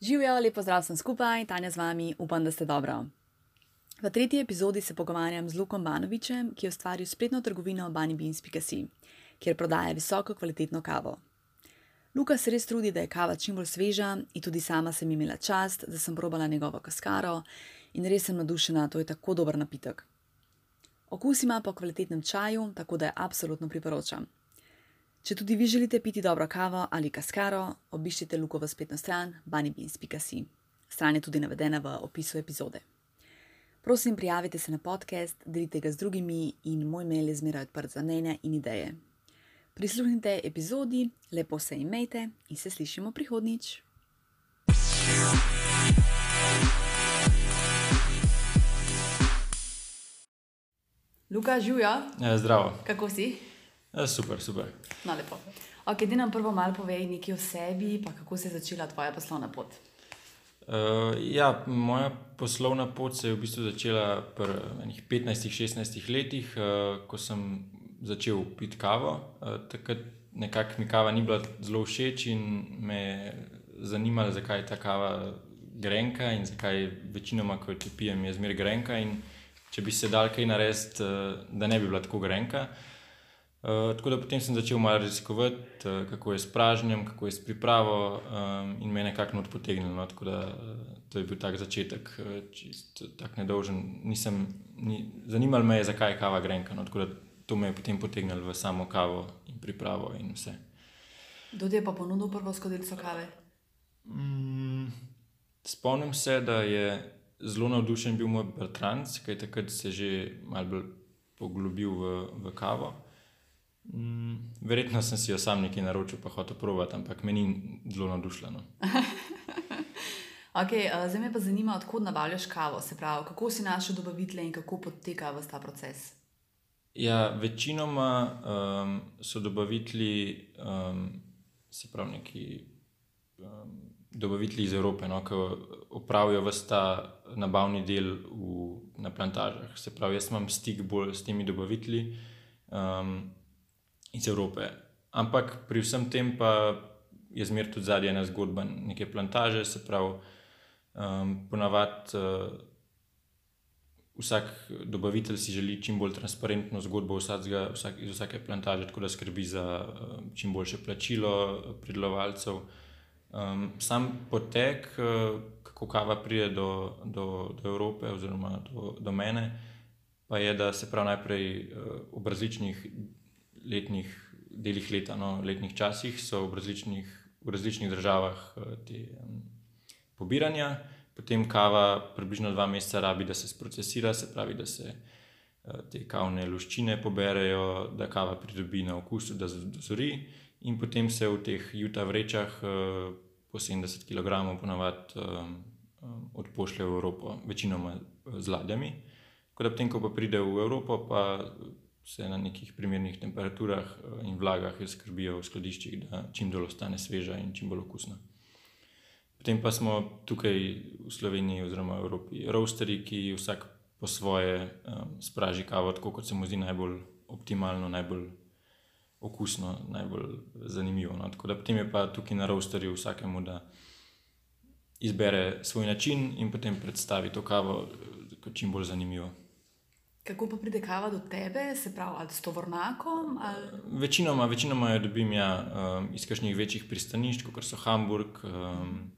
Živijo, lepo zdrav sem skupaj, Tanja z vami, upam, da ste dobro. V tretji epizodi se pogovarjam z Lukom Banovičem, ki je ustvaril spletno trgovino bunnybeans.com, kjer prodaja visoko kvalitetno kavo. Luka se res trudi, da je kava čim bolj sveža, in tudi sama sem imela čast, da sem probala njegovo kaskaro in res sem nadušena, to je tako dober napitek. Okus ima po kvalitetnem čaju, tako da je absolutno priporočam. Če tudi vi želite piti dobro kavo ali kaskaro, obiščite Lukovo spletno stran bunnybeans.com. Stran je tudi navedena v opisu epizode. Prosim, prijavite se na podcast, delite ga z drugimi in moj mail je zmeraj odprt za mnenja in ideje. Prisluhnite epizodi, lepo se imejte in se slišimo prihodnjič. Luka, živijo, Ja, zdravo. kako si? Ja, super, super. No, lepo. Ok, da nam prvo malo povej nekaj o sebi, pa kako se je začela tvoja poslovna pot. Uh, ja, moja poslovna pot se je v bistvu začela pri enih 15-16 letih, uh, ko sem začel piti kavo. Uh, takrat nekako mi kava ni bila zelo všeč in me je zanimalo, zakaj je ta kava grenka in zakaj večinoma, ko jo pijem, je zmeraj grenka. In če bi se dal kaj narediti, uh, da ne bi bila tako grenka. Uh, tako da potem sem začel malo raziskovati, uh, kako je s pražnjem, kako je s pripravo, um, in me je nekako not potegnilo. No, tako da uh, to je bil tak začetek, uh, čist tak nedolžen. Nisem, ni, zanimalo me je, zakaj je kava grenka. No, tako da to me je potem potegnilo v samo kavo in pripravo in vse. Kdo je pa ponudil prvo skodelico kave? Mm, spomnim se, da je zelo navdušen bil moj bratranc, ki je takrat se že malo bolj poglobil v, v kavo. Mm, verjetno sem si jo sam nekaj naročil, pa hotel provati, ampak meni ni zelo navdušeno. Okay, uh, zdaj me pa zanima, odkud nabavljaš kavo, se pravi, kako si našel dobavitelje in kako poteka vsta ta proces. Ja, večinoma um, so dobavitelji, um, se pravi, neki um, dobavitelji iz Evrope, no, ki opravijo vse ta nabavni del v, na plantažah. Se pravi, jaz imam stik bolj s temi dobavitelji um, iz Evrope. Ampak pri vsem tem pa je zmer tudi zadnja ena zgodba, neke plantaže, se pravi, um, ponavadi. Uh, Vsak dobavitelj si želi čim bolj transparentno zgodbo vsakega, vsak, iz vsake plantaže, tako da skrbi za uh, čim boljše plačilo pridelovalcev. Um, sam potek, uh, kako kava pride do, do, do Evrope, oziroma do, do mene, pa je, da se pravi najprej uh, v različnih letnih delih leta, no, letnih časih, so v različnih, v različnih državah uh, te um, pobiranja potem kava približno dva meseca rabi, da se sprocesira, se pravi, da se uh, te kavne luščine poberejo, da kava pridobi na okusu, da zori, in potem se v teh juta vrečah uh, po 70 kg ponavadi um, um, odpošlje v Evropo, večinoma z ladjami. Ko da potem, ko pa pride v Evropo, pa se na nekih primernih temperaturah in vlagah skrbijo v skladiščih, da čim bolj ostane sveža in čim bolj okusna. Potem pa smo tukaj v Sloveniji, oziroma v Evropi, roasteri, ki vsak po svoje um, spraži kavo, tako kot se mu zdi najbolj optimalno, najbolj okusno, najbolj zanimivo. No. Tako da potem je pa tukaj na roasterju vsakemu, da izbere svoj način in potem predstavi to kavo kot čim bolj zanimivo. Kako pa pride kava do tebe, se pravi, ali s tovornakom? Ali... Večinoma, večinoma jo dobim ja, um, iz kakšnih večjih pristanišč, kot so Hamburg. Um,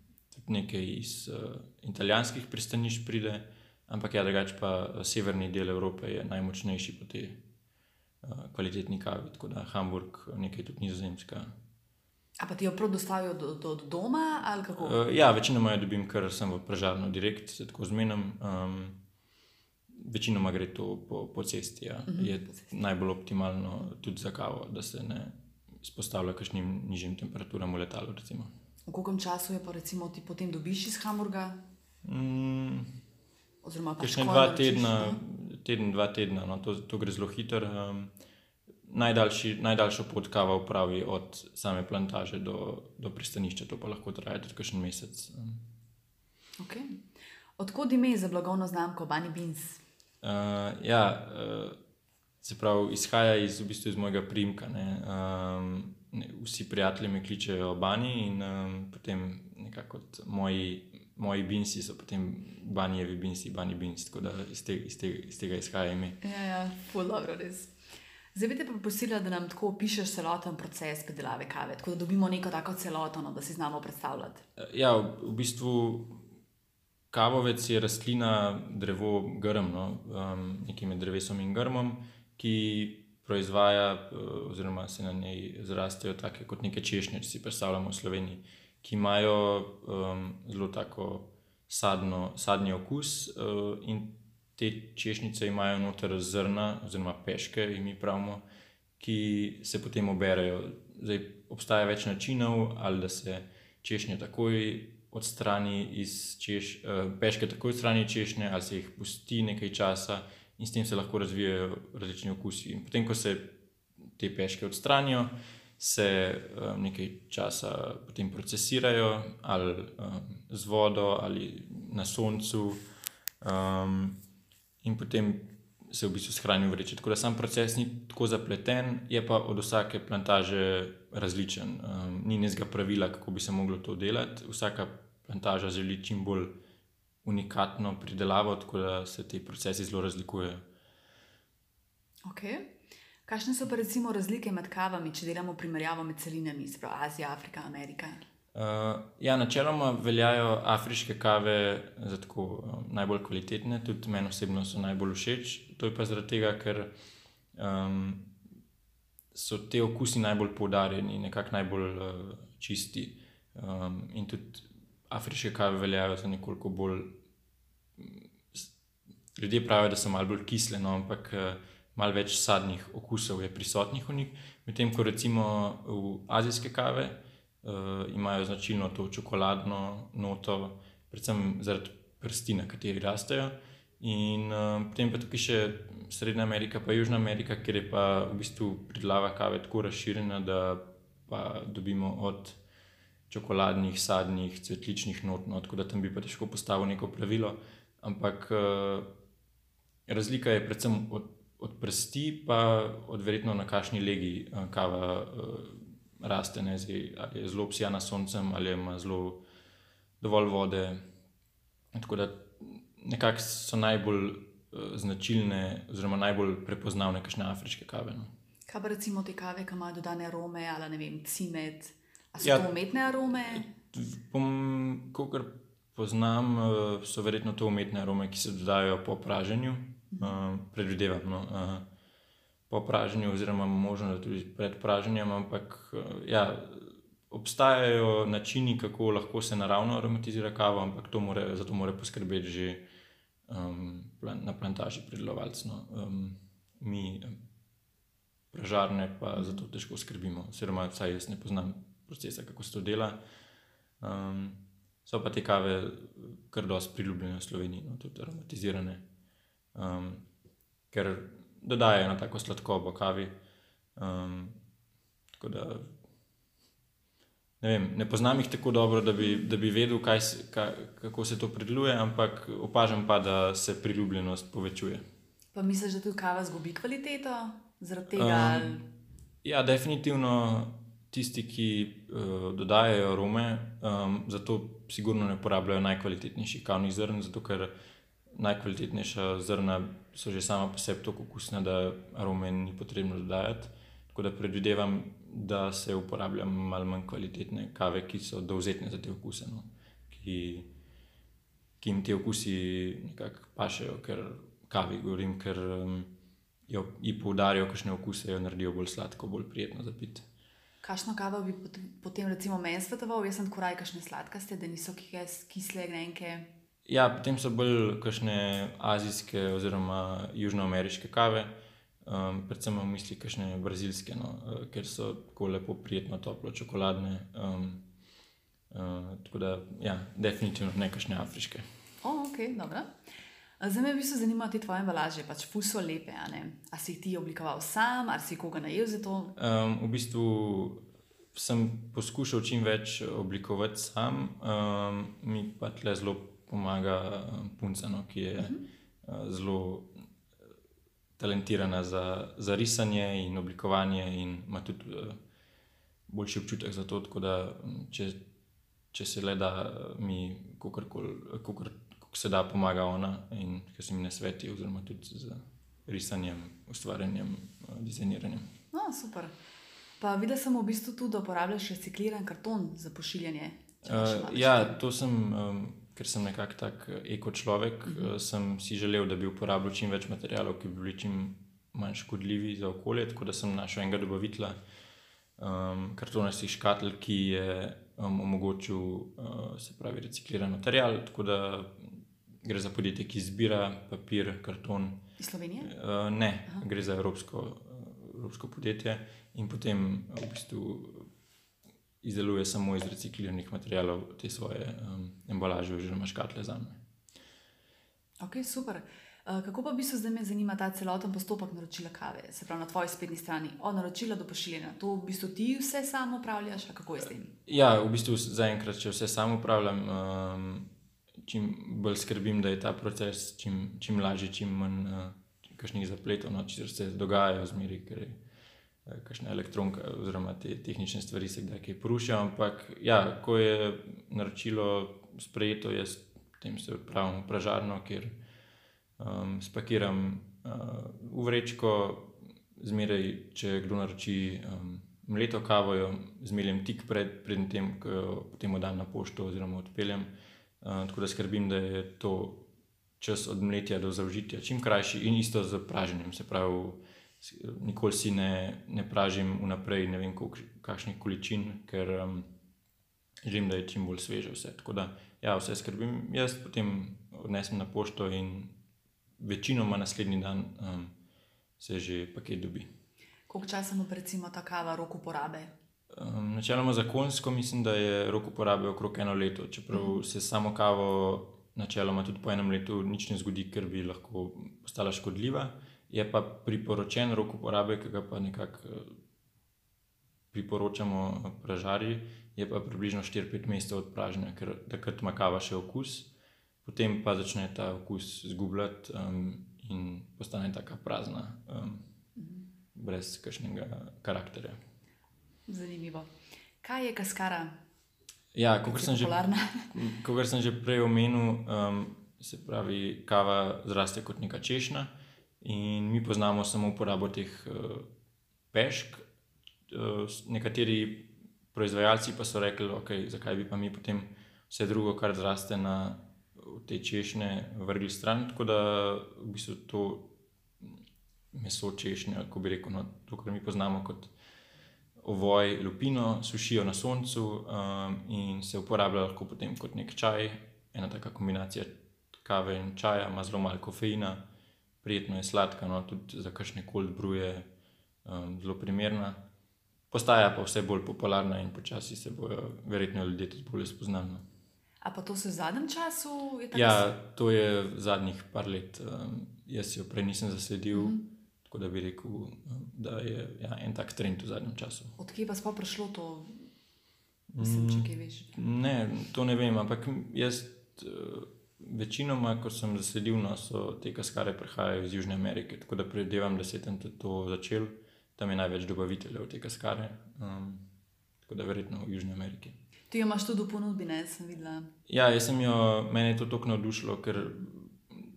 nekaj iz uh, italijanskih pristanišč pride, ampak ja, drugače pa severni del Evrope je najmočnejši po tej uh, kvalitetni kavi, tako da Hamburg, nekaj tudi nizozemska. A pa ti jo prav dostavijo do, do, do doma ali kako? Uh, ja, večinoma jo dobim, ker sem v pražarno direkt, se tako zmenim. Um, večinoma gre to po, po cesti. Ja. Uh -huh, je po cesti. najbolj optimalno tudi za kavo, da se ne izpostavlja kakšnim nižjim temperaturam v letalu. Recimo. V koliko času je pa recimo ti potem dobiš iz Hamburga? Mm, Oziroma, pač dva tedna, teden, dva tedna, no, to, to gre zelo hitro. Um, najdaljši, najdaljšo pot kava upravi od same plantaže do, do pristanišča, to pa lahko traja tudi kakšen mesec. Okay. Odkud ime za blagovno znamko Bunny Beans? Uh, ja, uh, se pravi, izhaja iz, v bistvu iz mojega primka. Um, ne, vsi prijatelji me kličejo Bani in um, potem nekako moji, moji binsi so potem Banijevi binsi, Bani bins, tako da iz, te, iz, te, iz tega izhaja ime. Ja, ja, ful dobro, res. Zdaj bi te pa prosila, da nam tako opišeš celoten proces predelave kave, tako da dobimo neko tako celoto, no, da si znamo predstavljati. Ja, v, v bistvu kavovec je rastlina, drevo, grm, no, um, nekaj med drevesom in grmom, ki proizvaja, uh, oziroma se na njej zrastejo tako kot neke češnje, če si predstavljamo v Sloveniji, ki imajo um, zelo tako sadno, sadni okus uh, in te češnjice imajo noter zrna, oziroma peške, mi pravimo, ki se potem oberajo. Zdaj, obstaja več načinov, ali da se češnje takoj odstrani iz češ, uh, peške, takoj odstrani češnje, ali se jih pusti nekaj časa in s tem se lahko razvijajo različni okusi. In potem, ko se te peške odstranijo, se um, nekaj časa potem procesirajo ali um, z vodo ali na soncu. Um, in potem se v bistvu shrani v vreči. Tako da sam proces ni tako zapleten, je pa od vsake plantaže različen. Um, ni nekega pravila, kako bi se moglo to delati. Vsaka plantaža želi čim bolj unikatno pridelavo, tako da se ti procesi zelo razlikujejo. Okay. Kakšne so pa recimo razlike med kavami, če delamo primerjavo med celinami, sploh Azija, Afrika, Amerika? Uh, ja, načeloma veljajo afriške kave za tako um, najbolj kvalitetne, tudi meni osebno so najbolj všeč. To je pa zaradi tega, ker um, so te okusi najbolj poudarjeni, nekako najbolj uh, čisti. Um, in tudi afriške kave veljajo za nekoliko bolj. Ljudje pravijo, da so malo bolj kisle, no, ampak uh, malo več sadnih okusov je prisotnih v njih, medtem ko recimo v azijske kave imajo značilno to čokoladno noto, predvsem zaradi prsti, na kateri rastejo. In uh, potem pa tukaj še Srednja Amerika, pa Južna Amerika, kjer je pa v bistvu pridelava kave tako razširjena, da pa dobimo od čokoladnih, sadnih, cvetličnih not, no, tako da tam bi pa težko postavil neko pravilo. Ampak uh, razlika je predvsem od, od prsti, pa od verjetno na kakšni legi uh, kava. Uh, raste, ne, zdaj, ali je zelo psijana soncem, ali ima zelo dovolj vode. Tako da nekako so najbolj uh, značilne, oziroma najbolj prepoznavne, kakšne afriške kave. No. Kaj pa recimo te kave, ki imajo dodane arome, ali ne vem, cimet, ali so ja, to umetne arome? Kot poznam, uh, so verjetno to umetne arome, ki se dodajo po praženju, uh, predvidevam. No, uh, po praženju, oziroma možno tudi pred praženjem, ampak ja, obstajajo načini, kako lahko se naravno aromatizira kava, ampak more, za to mora poskrbeti že um, na plantaži pridelovalcev. No. Um, mi, pražarne, pa za to težko skrbimo, oziroma vsaj jaz ne poznam procesa, kako se to dela. Um, so pa te kave kar dosti priljubljene v Sloveniji, no, tudi aromatizirane. Um, ker dodajajo na tako sladkobo kavi. Um, tako da ne, vem, ne poznam jih tako dobro, da bi, da bi vedel, kaj, kaj, kako se to predeluje, ampak opažam pa, da se priljubljenost povečuje. Pa misliš, da tudi kava zgubi kvaliteto zaradi tega? Um, ja, definitivno. Tisti, ki uh, dodajajo arome, um, zato sigurno ne uporabljajo najkvalitetnejših kavnih zrn, zato ker najkvalitetnejša zrna so že sama po sebi tako okusna, da arome ni potrebno dodajati. Tako da predvidevam, da se uporablja malo manj kvalitetne kave, ki so dovzetne za te okuse, no? ki, ki jim ti okusi nekako pašejo, ker kavi govorim, ker um, jo poudarijo, kakšne okuse jo naredijo bolj sladko, bolj prijetno za pit. Kakšno kavo bi potem, recimo, meni svetoval? Jaz sem koraj, kakšne sladkaste, da niso kisle, grenke. Ja, potem so bolj kakšne azijske oziroma južnoameriške kave, um, predvsem v misli kakšne brazilske, no, uh, ker so tako lepo, prijetno, toplo, čokoladne. Um, uh, tako da, ja, definitivno ne kakšne afriške. Oh, ok, dobro. Zdaj me v bistvu zanimajo te tvoje embalaže, pač fuso lepe. A si ti oblikoval sam, ali si koga najel za to? Um, v bistvu sem poskušal čim več oblikovati sam, um, mi pa tle zelo pomaga eh, punca, no, ki je uh -huh. zelo talentirana za, za risanje in oblikovanje, in ima tudi uh, boljši občutek za to. Tako da, če, če se le da, mi kako se da pomaga ona in ker se mi ne sveti, oziroma tudi z risanjem, ustvarjanjem, dizajniranjem. No, super. Pa videl sem v bistvu tudi, da uporabljaš recikliran karton za pošiljanje. Uh, ja, to sem, um, ker sem nekako tak eko človek, uh -huh. uh, sem si želel, da bi uporabljal čim več materijalov, ki bi bili čim manj škodljivi za okolje. Tako da sem našel enega dobavitla um, kartonastih škatl, ki je um, omogočil uh, se pravi recikliran material. Tako da gre za podjetje, ki zbira papir, karton. Iz Slovenije? Uh, ne, Aha. gre za evropsko, evropsko podjetje in potem v bistvu izdeluje samo iz recikliranih materijalov te svoje um, embalaže oziroma škatle za me. Ok, super. Uh, kako pa bi se zdaj me zanima ta celoten postopek naročila kave, se pravi na tvoji spletni strani, od naročila do pošiljanja? To v bistvu ti vse samo upravljaš, kako je s tem? Ja, v bistvu zaenkrat, če vse samo upravljam, um, čim bolj skrbim, da je ta proces čim, čim lažji, čim manj uh, kakšnih zapletov, no, če se dogajajo zmeri, ker je kakšna elektronka, oziroma te tehnične stvari se kdaj kaj porušijo. Ampak, ja, ko je naročilo sprejeto, jaz potem se odpravim v pražarno, kjer um, spakiram uh, v vrečko, zmeraj, če kdo naroči um, mleto kavo, jo zmeljem tik pred, pred tem, ko jo potem oddam na pošto oziroma odpeljem. Uh, tako da skrbim, da je to čas od mletja do zaužitja čim krajši in isto z praženjem. Se pravi, nikoli si ne, ne pražim vnaprej, ne vem, kakšnih količin, ker um, želim, da je čim bolj sveže vse. Tako da, ja, vse skrbim, jaz potem odnesem na pošto in večinoma naslednji dan um, se že paket dobi. Koliko časa ima recimo ta kava rok uporabe? Um, načeloma zakonsko mislim, da je rok uporabe okrog eno leto, čeprav uh. -huh. se samo kavo načeloma tudi po enem letu nič ne zgodi, ker bi lahko postala škodljiva je pa priporočen rok uporabe, ki ga pa nekako eh, priporočamo pražari, je pa približno 4-5 mesecev od pražnja, ker takrat ima kava še okus, potem pa začne ta okus izgubljati um, in postane tako prazna, um, brez kakšnega karakterja. Zanimivo. Kaj je kaskara? Ja, kot sem, sem že prej omenil, um, se pravi, kava zraste kot neka češnja. In mi poznamo samo uporabo teh uh, pešk. Uh, nekateri proizvajalci pa so rekli, okay, zakaj bi pa mi potem vse drugo, kar zraste na te češnje, vrgli stran. Tako da v bistvu to meso češnja, ko bi rekel, no, to, kar mi poznamo kot ovoj, lupino, sušijo na soncu um, in se uporablja lahko potem kot nek čaj. Ena taka kombinacija kave in čaja, ima zelo malo kofeina prijetno je sladka, no, tudi za kakšne koli bruje, um, zelo primerna. Postaja pa vse bolj popularna in počasi se bojo verjetno ljudje tudi bolj spoznali. No. A pa to se v zadnjem času? Ja, to je zadnjih par let. Um, jaz jo prej nisem zasledil, mm -hmm. tako da bi rekel, um, da je ja, en tak trend v zadnjem času. Odkje pa je prišlo to? Mislim, če mm, ne, to ne vem, ampak jaz. Uh, Večinoma, ko sem zasledil, no, so te kaskare prihajajo iz Južne Amerike, tako da predvidevam, da se je tam to začel, tam je največ dobaviteljev te kaskare, um, tako da verjetno v Južni Ameriki. Ti jo imaš tudi v ponudbi, ne sem videla. Ja, jaz sem jo, meni je to tako navdušilo, ker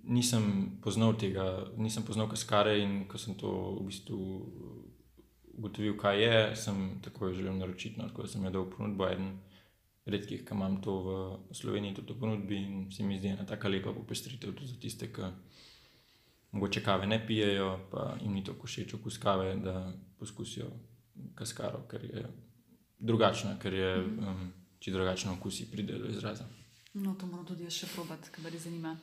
nisem poznal tega, nisem poznal kaskare in ko sem to v bistvu ugotovil, kaj je, sem tako jo želel naročiti, no, tako da sem jo dal v ponudbo eden redkih, ki imam to v Sloveniji, tudi v ponudbi in se mi zdi ena tako lepa popestritev tudi za tiste, ki morda kave ne pijejo, pa jim ni tako všeč okus kave, da poskusijo kaskaro, ker je drugačna, ker je um, če drugačno okusi pride do izraza. No, to moram tudi jaz še probati, kar me zanima.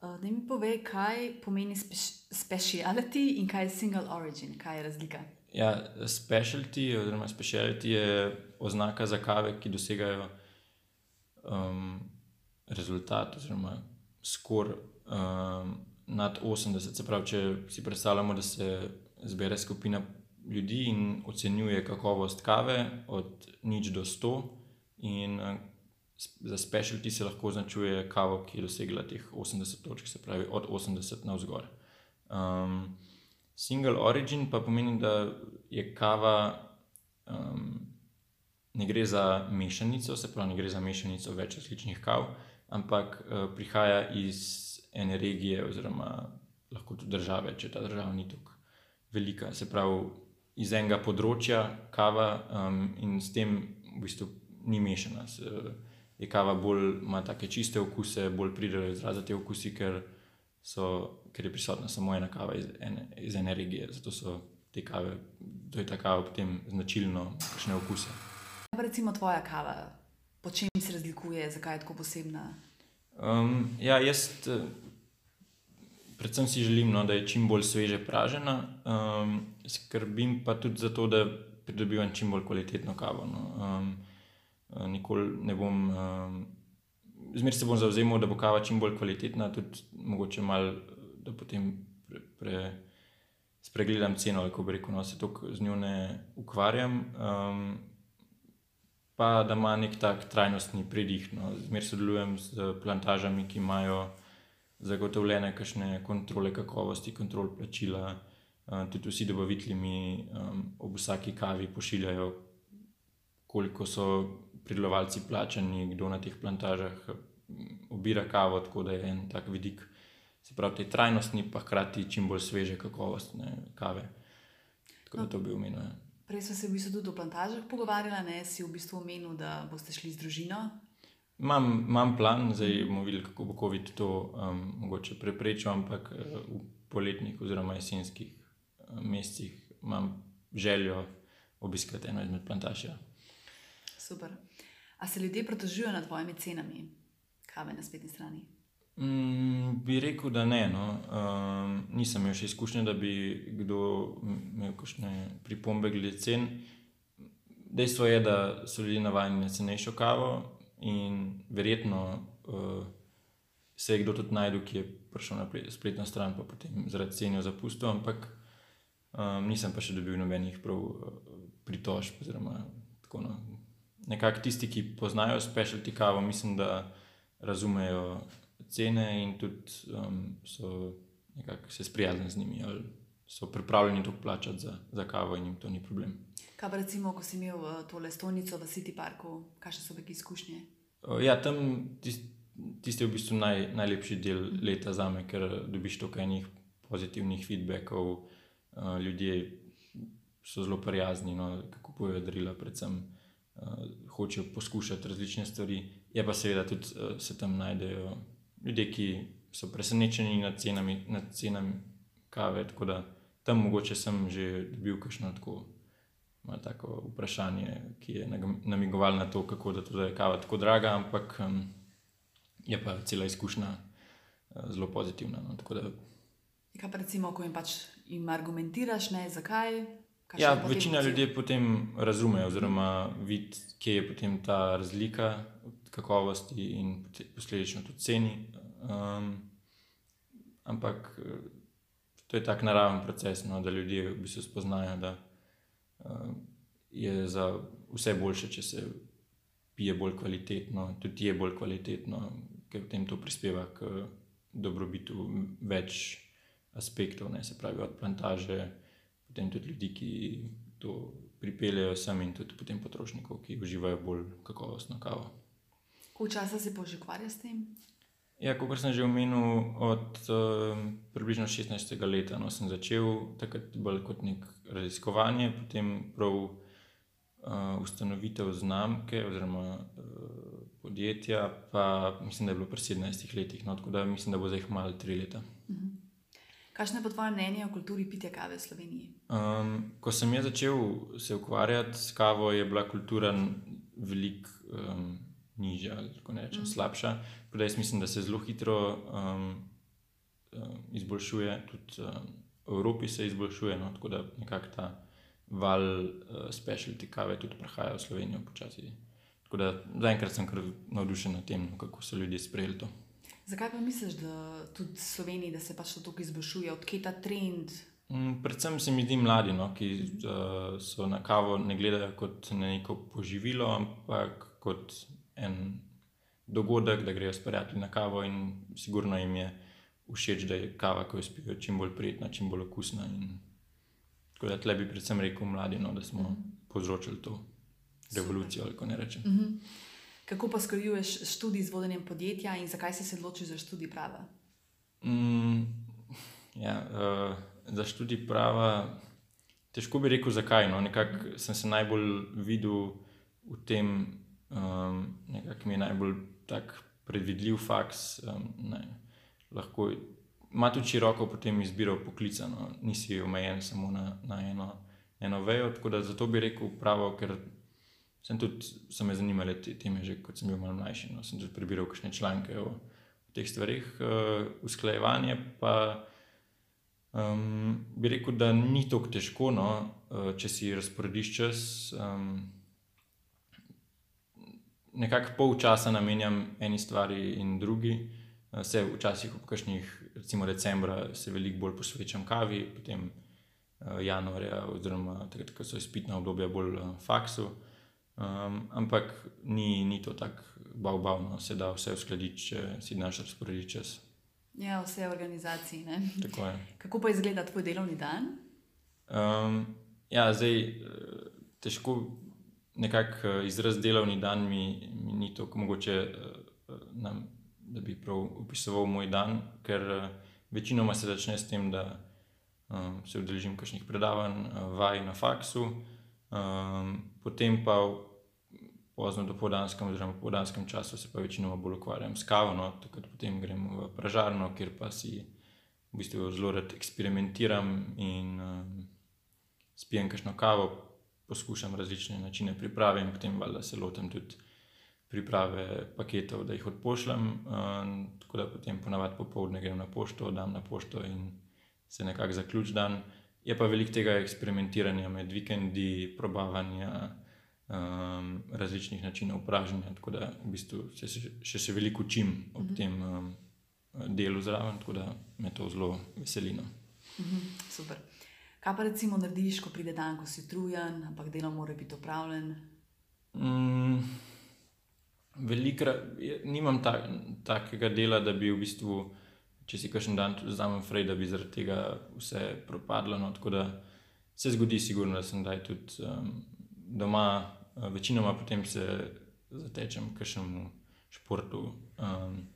Uh, da mi pove, kaj pomeni speciality in kaj je single origin, kaj je razlika. Ja, specialty, oziroma speciality je oznaka za kave, ki dosegajo um, rezultat, oziroma skor um, nad 80. Se pravi, če si predstavljamo, da se zbere skupina ljudi in ocenjuje kakovost kave od nič do 100, in uh, za specialty se lahko označuje kavo, ki je dosegla teh 80 točk, se pravi od 80 na vzgor. Um, Single origin pa pomeni, da je kava um, ne gre za mešanico, se pravi, ne gre za mešanico več različnih kav, ampak uh, prihaja iz ene regije, oziroma lahko tudi države, če ta država ni tako velika. Se pravi, iz enega področja kava um, in s tem v bistvu ni mešana. Se, je kava bolj, ima take čiste okuse, bolj pridejo izraza te okusi, ker, so, ker je prisotna samo ena kava iz ene, iz ene regije. Zato so te kave, to je ta kava potem značilno, kakšne okuse. Pa recimo tvoja kava, po čem se razlikuje, zakaj je tako posebna? Um, ja, jaz predvsem si želim, no, da je čim bolj sveže pražena, um, skrbim pa tudi za to, da pridobivam čim bolj kvalitetno kavo. No. Um, nikoli ne bom, um, zmeraj se bom zauzemal, da bo kava čim bolj kvalitetna, tudi mogoče malo, da potem pre, pre, spregledam ceno, ali ko bi rekel, no, se toliko z njo ne ukvarjam. Um, Pa da ima nek tak trajnostni pridih. No. Zmeraj sodelujem z plantažami, ki imajo zagotovljene kakšne kontrole kakovosti, kontrol plačila. Uh, tudi vsi dobavitelji mi um, ob vsaki kavi pošiljajo, koliko so pridelovalci plačani, kdo na teh plantažah obira kavo, tako da je en tak vidik, se pravi, te trajnostni, pa hkrati čim bolj sveže kakovostne kave. Tako da to bi omenil. Ja. Prej smo se v bistvu tudi o plantažah pogovarjali, ne si v bistvu omenil, da boste šli z družino. Imam, imam plan, zdaj bomo videli, kako bo COVID to um, mogoče preprečil, ampak uh, v poletnih oziroma jesenskih uh, mesecih imam željo obiskati eno izmed plantaž. Ja. Super. A se ljudje pritožujejo nad tvojimi cenami, kave na spletni strani? Mm, bi rekel, da ne. No. Um, nisem imel še izkušnje, da bi kdo imel kakšne pripombe glede cen. Dejstvo je, da so ljudje navajeni na cenejšo kavo, in verjetno uh, se je kdo tudi najdel, ki je prišel na spletno stran, pa potem zaradi cene zapustil, ampak um, nisem pa še dobil nobenih prav uh, pritožb. No. Nekako tisti, ki poznajo specialty kavo, mislim, da razumejo cene in tudi um, so nekako se sprijaznili z njimi ali so pripravljeni to plačati za, za kavo in jim to ni problem. Kaj pa recimo, ko si imel eh, tole stolnico v City Parku, kakšne so bile izkušnje? Ja, tam tisti tist je v bistvu naj, najlepši del leta za me, ker dobiš toliko enih pozitivnih feedbackov, uh, ljudje so zelo prijazni, no, kako pojejo darila, predvsem uh, hočejo poskušati različne stvari. Je pa seveda tudi uh, se tam najdejo ljudje, ki so presenečeni nad cenami, nad cenami kave. Tako da tam mogoče sem že dobil kakšno tako tako vprašanje, ki je namigoval na to, kako da je kava tako draga, ampak um, je pa cela izkušnja uh, zelo pozitivna. No, da... Kaj pa recimo, ko jim pač jim argumentiraš, ne, zakaj? Ja, večina ljudi potem razume, oziroma vidi, kje je potem ta razlika kakovosti in posledično tudi ceni. Um, ampak to je tak naraven proces, no, da ljudje v bistvu spoznajo, da je za vse boljše, če se pije bolj kvalitetno, tudi je bolj kvalitetno, ker potem to prispeva k dobrobitu več aspektov, ne se pravi od plantaže, potem tudi ljudi, ki to pripeljejo sem in tudi potem potrošnikov, ki uživajo bolj kakovostno kavo. Koliko časa se pa že ukvarja s tem? Ja, kot sem že omenil, od uh, približno 16. leta no, sem začel takrat bolj kot nek raziskovanje, potem prav uh, ustanovitev znamke oziroma uh, podjetja, pa mislim, da je bilo pri 17 letih, no, tako da mislim, da bo zdaj malo tri leta. Mhm. Kakšno je po tvojem mnenju o kulturi pitja kave v Sloveniji? Um, ko sem jaz začel se ukvarjati s kavo, je bila kultura veliko. Um, nižja, kako rečem, mm. slabša. Tako jaz mislim, da se zelo hitro um, um, izboljšuje, tudi um, v Evropi se izboljšuje. No, tako da nekako ta val uh, specialty kave tudi prihaja v Slovenijo počasi. Tako da zaenkrat sem kar navdušen nad tem, kako so ljudje sprejeli to. Zakaj pa misliš, da tudi v Sloveniji da se pač to tako izboljšuje, odkje ta trend? Mm, predvsem se mi zdi mladi, no, ki uh, so na kavo ne gledajo kot na neko poživilo, ampak kot en dogodek, da grejo s prijatelji na kavo in sigurno jim je všeč, da je kava, ko jo spijo, čim bolj prijetna, čim bolj okusna. In tako da tle bi predvsem rekel mladim, no, da smo mm. povzročili to. revolucijo, ali kako ne rečem. Uh -huh. Kako pa skrajuješ študij z vodenjem podjetja in zakaj si se odločil za študij prava? Mm, ja, uh, za študij prava, težko bi rekel, zakaj. No? Nekako sem se najbolj videl v tem, um, nekako mi je najbolj tak predvidljiv faks. Um, ne, lahko ima tudi široko potem izbiro poklica, no? nisi omejen samo na, na eno, eno vejo. Tako da zato bi rekel pravo, ker sem tudi sem me zanimale te teme, že kot sem bil malo mlajši. No? Sem tudi prebiral kakšne članke o, o teh stvarih, uh, usklajevanje pa. Um, bi rekel, da ni tako težko, no, uh, če si razporediš čas. Um, nekako pol časa namenjam eni stvari in drugi. Vse včasih, ob kakšnih, recimo decembra, se veliko bolj posvečam kavi, potem januarja, oziroma takrat, ko so izpitna obdobja bolj faksu. Um, ampak ni, ni to tako bavno, se da vse uskladiti, če si znaš razporediti čas. Ja, vse organizacije. Tako je. Kako pa izgleda tvoj delovni dan? Um, ja, zdaj težko nekako izraz delovni dan mi, mi ni tako mogoče. Nam, da bi prav opisoval moj dan, ker večinoma se začne s tem, da um, se udeležim kakšnih predavanj, vaj na faksu, um, potem pa pozno do podanskem, oziroma po podanskem času se pa večinoma bolj ukvarjam s kavo, no, takrat potem grem v pražarno, kjer pa si v bistvu zelo rad eksperimentiram in um, spijem kakšno kavo, poskušam različne načine priprave in potem valjda se lotem tudi priprave paketov, da jih odpošljem. Um, tako da potem ponavadi popoldne grem na pošto, dam na pošto in se nekako zaključ dan. Je pa veliko tega eksperimentiranja med vikendi, probavanja um, različnih načinov praženja, tako da v bistvu se še, še veliko učim ob mhm. tem um, delu zraven, tako da me to zelo veselino. Mhm, super. Kaj pa recimo narediš, ko pride dan, ko si utrujen, ampak delo mora biti opravljen? Mm, velikrat nimam ta, takega dela, da bi v bistvu, če si kakšen dan vzamem frej, da bi zaradi tega vse propadlo. No, tako da se zgodi, sigurno, da sem daj tudi um, doma, večinoma potem se zatečem k kakšnemu športu, um,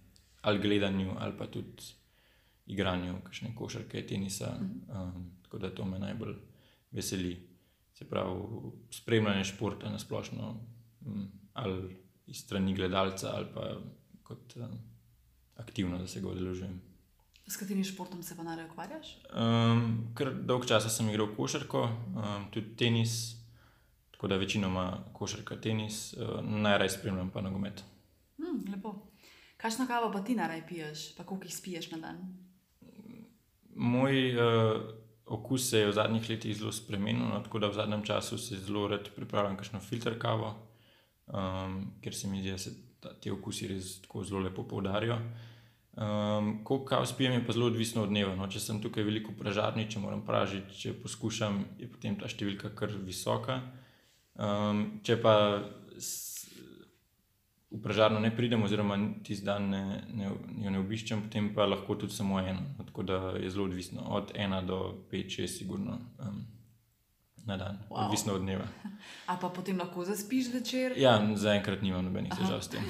ali gledanju, ali pa tudi igranju, kakšne košarke, tenisa. Um, tako da to me najbolj veseli. Se pravi, spremljanje športa na splošno. Um, ali iz strani gledalca ali pa kot um, aktivno, da se ga odeležujem. S katerim športom se pa najraje ukvarjaš? Um, ker dolg časa sem igral košarko, um, tudi tenis, tako da večinoma košarka, tenis, uh, najraje spremljam pa nogomet. Hmm, lepo. Kakšno kavo pa ti najraje piješ, pa koliko jih spiješ na dan? Moj uh, okus se je v zadnjih letih zelo spremenil, no, tako da v zadnjem času se zelo rad pripravljam kakšno filter kavo um, ker se mi zdi, da se ta, te okusi res tako zelo lepo poudarijo. Um, ko kaos pijem, je pa zelo odvisno od dneva. No. Če sem tukaj veliko pražarni, če moram pražiti, če poskušam, je potem ta številka kar visoka. Um, če pa v pražarno ne pridem, oziroma tisti dan ne, ne, jo ne obiščem, potem pa lahko tudi samo eno. Tako da je zelo odvisno od 1 do 5, 6, sigurno. Um, na dan, wow. odvisno od dneva. A pa potem lahko zaspiš večer? Ja, zaenkrat nimam nobenih težav s tem.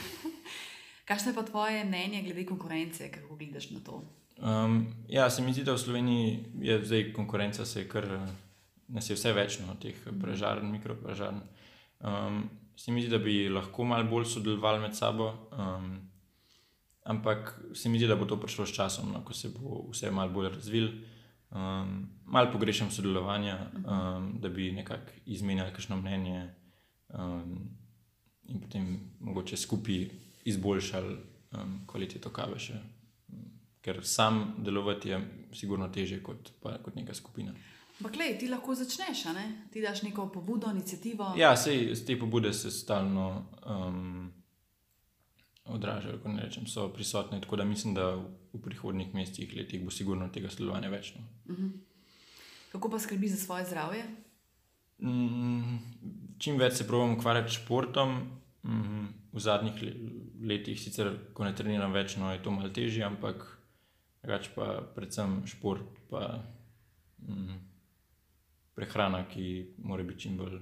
Kakšno je pa tvoje mnenje glede konkurence, kako gledaš na to? Um, ja, se mi zdi, da v Sloveniji je zdaj konkurenca, se je kar nas je vse več no, teh pražarn, mikropražarn. Um, se mi zdi, da bi lahko malo bolj sodelovali med sabo. Um, ampak se mi zdi, da bo to prišlo s časom, no, ko se bo vse malo bolj razvilo. Um, malo pogrešam sodelovanja, um, da bi nekako izmenjali kakšno mnenje um, in potem mogoče skupaj izboljšali um, kvaliteto kave. Še. Ker sam delovati je sigurno teže kot, kot neka skupina. Ampak, ti lahko začneš, ti daš neko pobudo, inicijativo. Ja, sej, te pobude se stalno. Um, odražajo, ko ne rečem, so prisotne. Tako da mislim, da v prihodnih mesecih, letih bo sigurno tega sodelovanja več. No. Uh mhm. -huh. Kako pa skrbi za svoje zdravje? Mm, čim več se provodim ukvarjati s športom. Mm, v zadnjih letih, sicer ko ne treniram več, no, je to malo težje, ampak več pa predvsem šport, pa mm, prehrana, ki mora biti čim bolj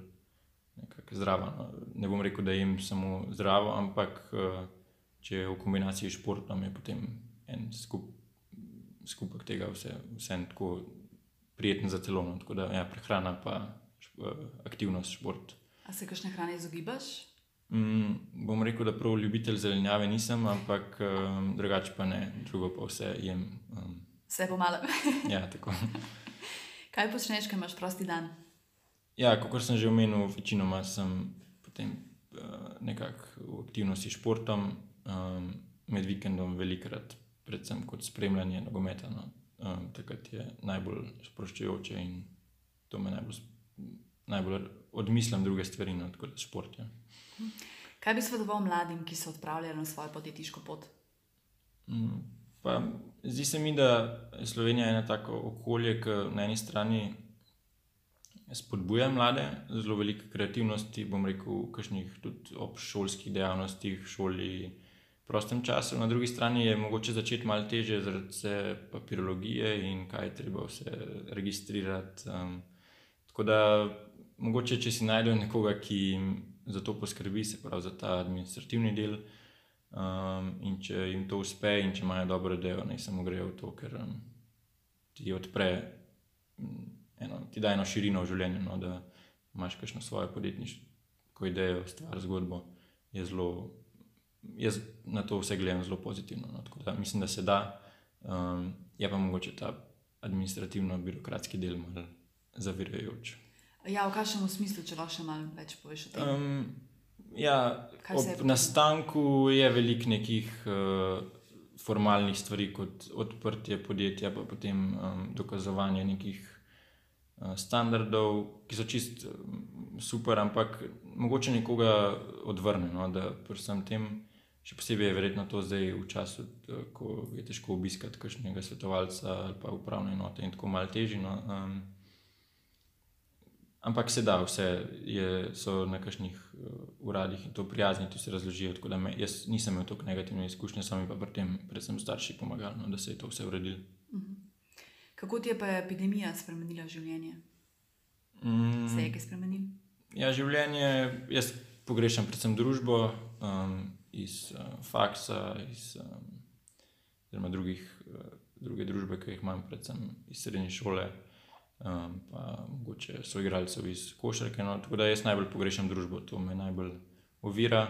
zdrava. No. Ne bom rekel, da jem samo zdravo, ampak uh, če je v kombinaciji s športom, je potem en skup, skupek tega vse, vse tako prijeten za telo. No. Tako da ja, prehrana, pa šp, aktivnost, šport. A se kakšne hrane izogibaš? Mm, bom rekel, da prav ljubitelj zelenjave nisem, ampak um, drugače pa ne, drugo pa vse jem. Um, vse pomalo. ja, tako. Kaj počneš, ko imaš prosti dan? Ja, kot sem že omenil, večinoma sem potem uh, nekako v aktivnosti s športom, um, med vikendom velikrat, predvsem kot spremljanje nogometa. No. Um, takrat je najbolj sproščujoče in to me najbolj, najbolj odmislim druge stvari, no, kot šport. Ja. Kaj bi svetoval mladim, ki so odpravljali na svojo podjetniško pot? Mm, pa, zdi se mi, da je Slovenija ena tako okolje, ki na eni strani spodbuja mlade, zelo veliko kreativnosti, bom rekel, tudi obšolskih dejavnostih, šoli, prostem času. Na drugi strani je mogoče začeti malo teže zaradi vse papirologije in kaj je treba vse registrirati. Um, tako da mogoče, če si najdejo nekoga, ki jim za to poskrbi, se pravi za ta administrativni del. Um, in če jim to uspe, in če imajo dobro delo, naj samo grejo v to, ker um, ti odpre, eno, ti da eno širino v življenju. No, da imaš kakšno svojo podjetniško idejo, stvar, zgodbo. Zelo, jaz na to vse gledam zelo pozitivno. No, da, mislim, da se da, um, je pa mogoče ta administrativno-birokratski del malo zavirajoč. Ja, v kakšnem smislu, če lahko še malo več poveš o tem? Um, Ja, ob nastanku je veliko nekih uh, formalnih stvari, kot odprtje podjetja, pa potem um, dokazovanje nekih uh, standardov, ki so čist um, super, ampak mogoče nekoga odvrne. No, da predvsem tem, še posebej je verjetno to zdaj v času, da, ko je težko obiskati kakšnega svetovalca ali pa upravne enote in tako malo teži. No, um, Ampak se da, vse je, so na kakšnih uh, uradih in to prijazni, ti se razložijo. Me, jaz nisem imel tako negativne izkušnje, sami pa pri tem, predvsem starši, pomagali, no, da se je to vse uredilo. Mhm. Kako ti je pa epidemija spremenila življenje? Mm. Se je kaj spremenilo? Ja, življenje, jaz pogrešam predvsem družbo um, iz uh, faksa, iz um, drugih, uh, druge družbe, ki jih imam, predvsem iz srednje šole um, pa mogoče so igralcev iz košarke. No, tako da jaz najbolj pogrešam družbo, to me najbolj ovira.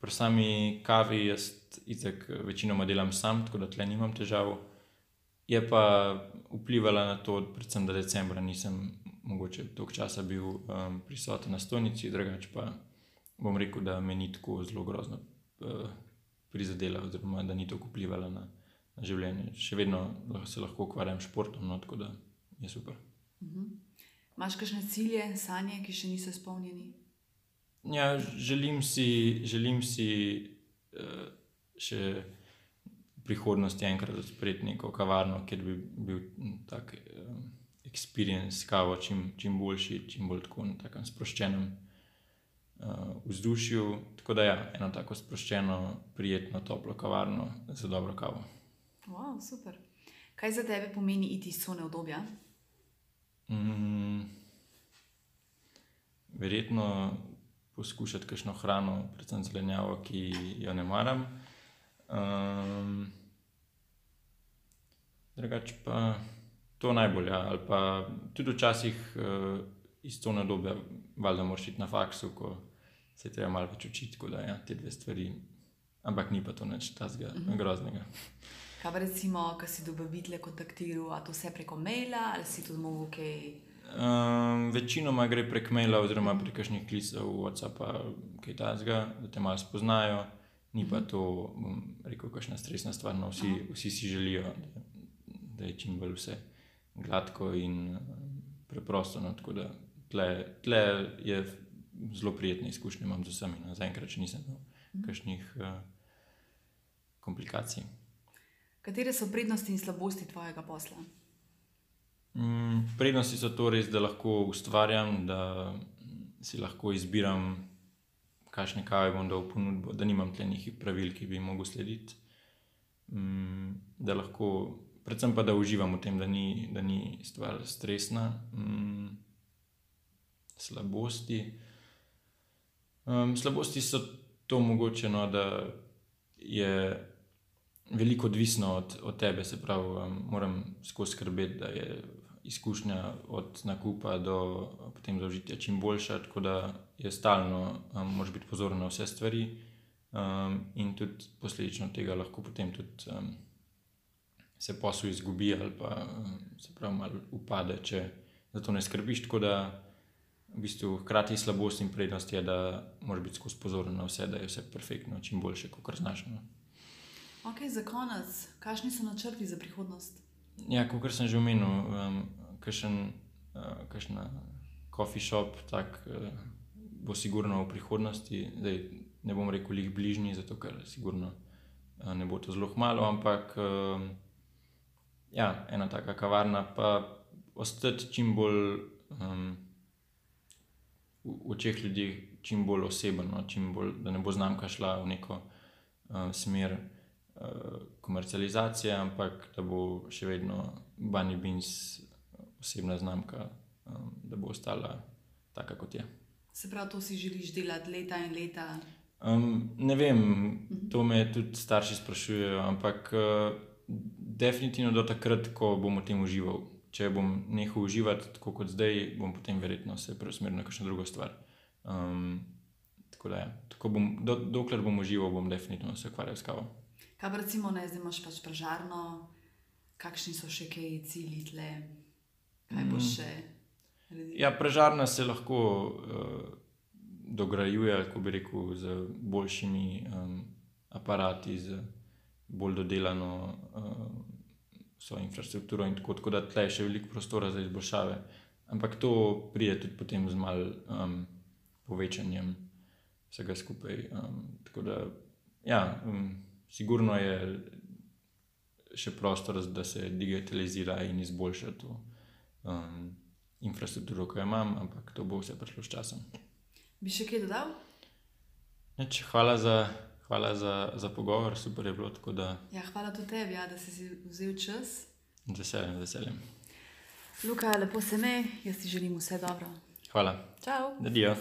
Pri sami kavi jaz itek večinoma delam sam, tako da tle nimam težav. Je pa vplivala na to, predvsem da decembra nisem mogoče toliko časa bil um, prisoten na stolnici, drugače pa bom rekel, da me ni tako zelo grozno uh, prizadela, oziroma da ni tako vplivala na, na življenje. Še vedno se lahko ukvarjam s športom, no, tako da je super. -huh. Máš kakšne cilje, sanje, ki še niso izpolnjeni? Ja, želim si, želim si uh, še v prihodnosti enkrat odpreti neko kavarno, kjer bi bil tak uh, experience kavo čim, čim boljši, čim bolj tako na takem sproščenem uh, vzdušju. Tako da ja, eno tako sproščeno, prijetno, toplo kavarno za dobro kavo. Wow, super. Kaj za tebe pomeni iti iz cone obdobja? Mm, verjetno poskušati kakšno hrano, predvsem zelenjavo, ki jo ne maram. Um, drugače pa to najbolj. Ja. Ali pa tudi včasih uh, iz to nadobja, valjda moraš iti na faksu, ko se treba malo več učiti, da ja, te dve stvari. Ampak ni pa to nič tazga, mhm. -huh. groznega. Kaj pa recimo, ko si dobavitelj kontaktiral, a to vse preko maila ali si tudi mogel kaj? Um, večinoma gre prek maila oziroma prek kakšnih klicev, WhatsApp, kaj tasga, da te malo spoznajo. Ni pa to, bom rekel, kakšna stresna stvar. No, vsi, vsi si želijo, da, da je čim bolj vse gladko in preprosto. No, tako da tle, tle je zelo prijetna izkušnja, imam z vsemi. No, Zaenkrat nisem imel kakšnih uh, komplikacij. Katere so prednosti in slabosti tvojega posla? Mm, prednosti so to res, da lahko ustvarjam, da si lahko izbiram, kakšne kave bom dal v ponudbo, da nimam tlenih pravil, ki bi jim mogel slediti. Mm, da lahko, predvsem pa da uživam v tem, da ni, da ni stvar stresna. Mm, slabosti. Um, slabosti so to mogoče, no, da je veliko odvisno od, od tebe, se pravi, um, moram skozi skrbeti, da je izkušnja od nakupa do potem zaužitja čim boljša, tako da je stalno, um, moraš biti pozoren na vse stvari, um, in tudi posledično tega lahko potem tudi um, se posel izgubi ali pa um, se pravi, malo upade, če za to ne skrbiš. Tako da v bistvu hkrati slabost in prednost je, da moraš biti skozi pozoren na vse, da je vse perfektno, čim boljše, kot znaš. No. Ok, za konec, kakšni so načrti za prihodnost? Ja, kot sem že omenil, um, kakšen uh, coffee shop tak, uh, bo sigurno v prihodnosti. Zdaj, ne bom rekel, jih bližnji, zato ker sigurno uh, ne bo to zelo malo, ampak uh, ja, ena taka kavarna, pa ostati čim bolj um, v očeh ljudi, čim bolj osebno, čim bolj, da ne bo znamka šla v neko uh, smer. Komercializacije, ampak da bo še vedno Bunny Beans osebna znamka, um, da bo ostala taka, kot je. Se pravi, to si želiš delati leta in leta? Um, ne vem, to me tudi starši sprašujejo, ampak uh, definitivno do takrat, ko bom v tem užival. Če bom nehal uživati tako kot zdaj, bom potem verjetno se preusmeril na kakšno drugo stvar. Um, tako da, ja. tako bom, do, dokler bom užival, bom definitivno se ukvarjal s kavo. Kaj pa recimo, ne zdaj imaš pač pražarno, kakšni so še kaj cilji tle? kaj bo mm. še. Ja, prežarna se lahko uh, dograjuje, kako bi rekel, z boljšimi um, aparati, z bolj dodelano uh, infrastrukturo in tako, tako da tle je še veliko prostora za izboljšave. Ampak to pride tudi potem z mal um, povečanjem vsega skupaj. Um, tako da, ja, um, sigurno je še prostor, da se digitalizira in izboljša to um, infrastrukturo, ki jo imam, ampak to bo vse prišlo s časom. Bi še kaj dodal? Neč, hvala za, hvala za, za pogovor, super je bilo. Da... Ja, hvala tudi tebi, ja, da si, si vzel čas. Z veseljem, z veseljem. Luka, lepo se me, jaz ti želim vse dobro. Hvala. Čau. Adijo.